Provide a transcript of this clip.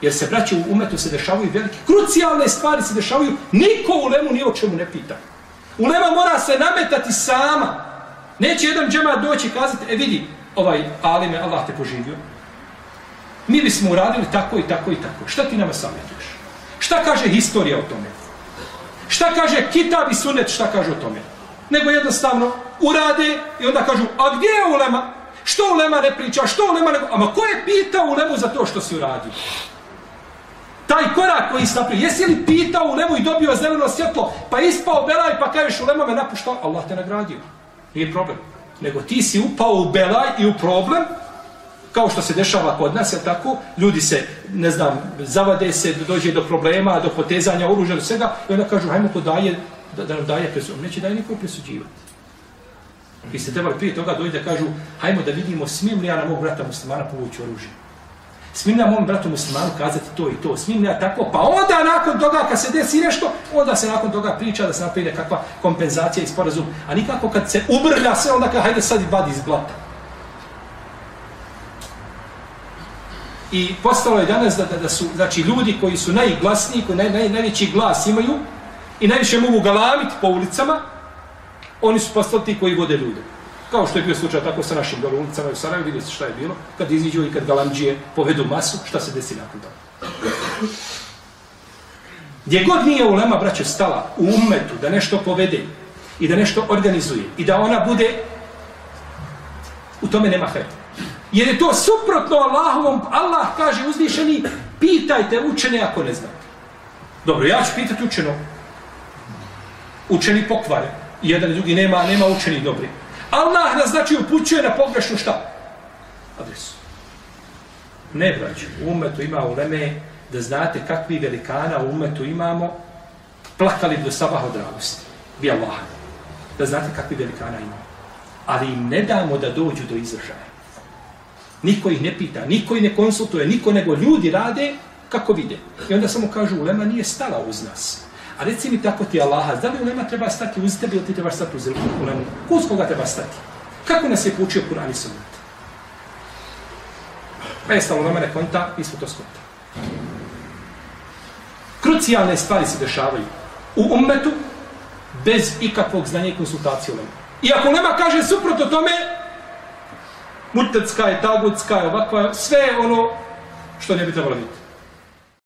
Jer se, braće, u umetu se dešavaju velike, krucijalne stvari se dešavaju, niko u lemu ni o čemu ne pita. U lema mora se nametati sama. Neće jedan džema doći i kazati, e vidi, ovaj alime, Allah te poživio. Mi bismo uradili tako i tako i tako. Šta ti nama savjetuješ? Šta kaže historija o tome? Šta kaže kitab i sunet, šta kaže o tome? Nego jednostavno urade i onda kažu, a gdje je ulema? Što ulema ne priča? Što ulema ne... Ama ko je pitao ulemu za to što si uradio? Taj korak koji si napravio, jesi li pitao ulemu i dobio zeleno svjetlo, pa ispao belaj pa kažeš u ulema me napuštao, Allah te nagradio. Nije problem. Nego ti si upao u belaj i u problem, kao što se dešava kod nas, je tako? Ljudi se, ne znam, zavade se, dođe do problema, do potezanja oružja, do svega, i onda kažu, hajmo ko daje, da, da nam daje presuđivati. Neće daje niko presuđivati. Vi ste trebali prije toga doći da kažu, hajmo da vidimo, smijem li ja na mog brata muslimana povući oružje. Smijem ja mom bratu muslimanu kazati to i to, smijem ja tako, pa onda nakon toga kad se desi nešto, onda se nakon toga priča da se napravi nekakva kompenzacija i sporazum, a nikako kad se ubrlja sve, onda kad hajde sad i vadi iz blata. I postalo je danas da, da, da su znači, ljudi koji su najglasniji, koji naj, naj, najveći glas imaju i najviše mogu galamiti po ulicama, oni su postali ti koji vode ljude. Kao što je bio slučaj tako sa našim dole ulicama u Sarajevo, vidjeli se šta je bilo, kad iziđu i kad galamđije povedu masu, šta se desi nakon toga. Gdje god nije ulema, braće, stala u umetu da nešto povede i da nešto organizuje i da ona bude, u tome nema hrta. Jer je to suprotno Allahovom, Allah kaže uzvišeni, pitajte učene ako ne znate. Dobro, ja ću pitati učeno. Učeni pokvare. Jedan i drugi nema, nema učeni dobri. Allah nas znači upućuje na pogrešnu šta? Adresu. Ne, braću, u umetu ima u leme da znate kakvi velikana u umetu imamo plakali do sabaha od radosti. Bi Allah. Da znate kakvi velikana imamo. Ali im ne damo da dođu do izražaja. Niko ih ne pita, niko ih ne konsultuje, niko nego ljudi rade kako vide. I onda samo kažu, ulema nije stala uz nas. A reci mi tako ti Allaha, da li ulema treba stati uz tebe ili ti trebaš stati uz ulemu? Uz koga treba stati? Kako nas je poučio Kur'an i Sunnet? Pa je stalo na mene konta, mi smo to skonta. Krucijalne stvari se dešavaju u ummetu bez ikakvog znanja i konsultacije ulema. I ako ulema kaže suprotno tome, mutecka je, tagutska je, ovakva, sve ono što ne bi trebalo biti.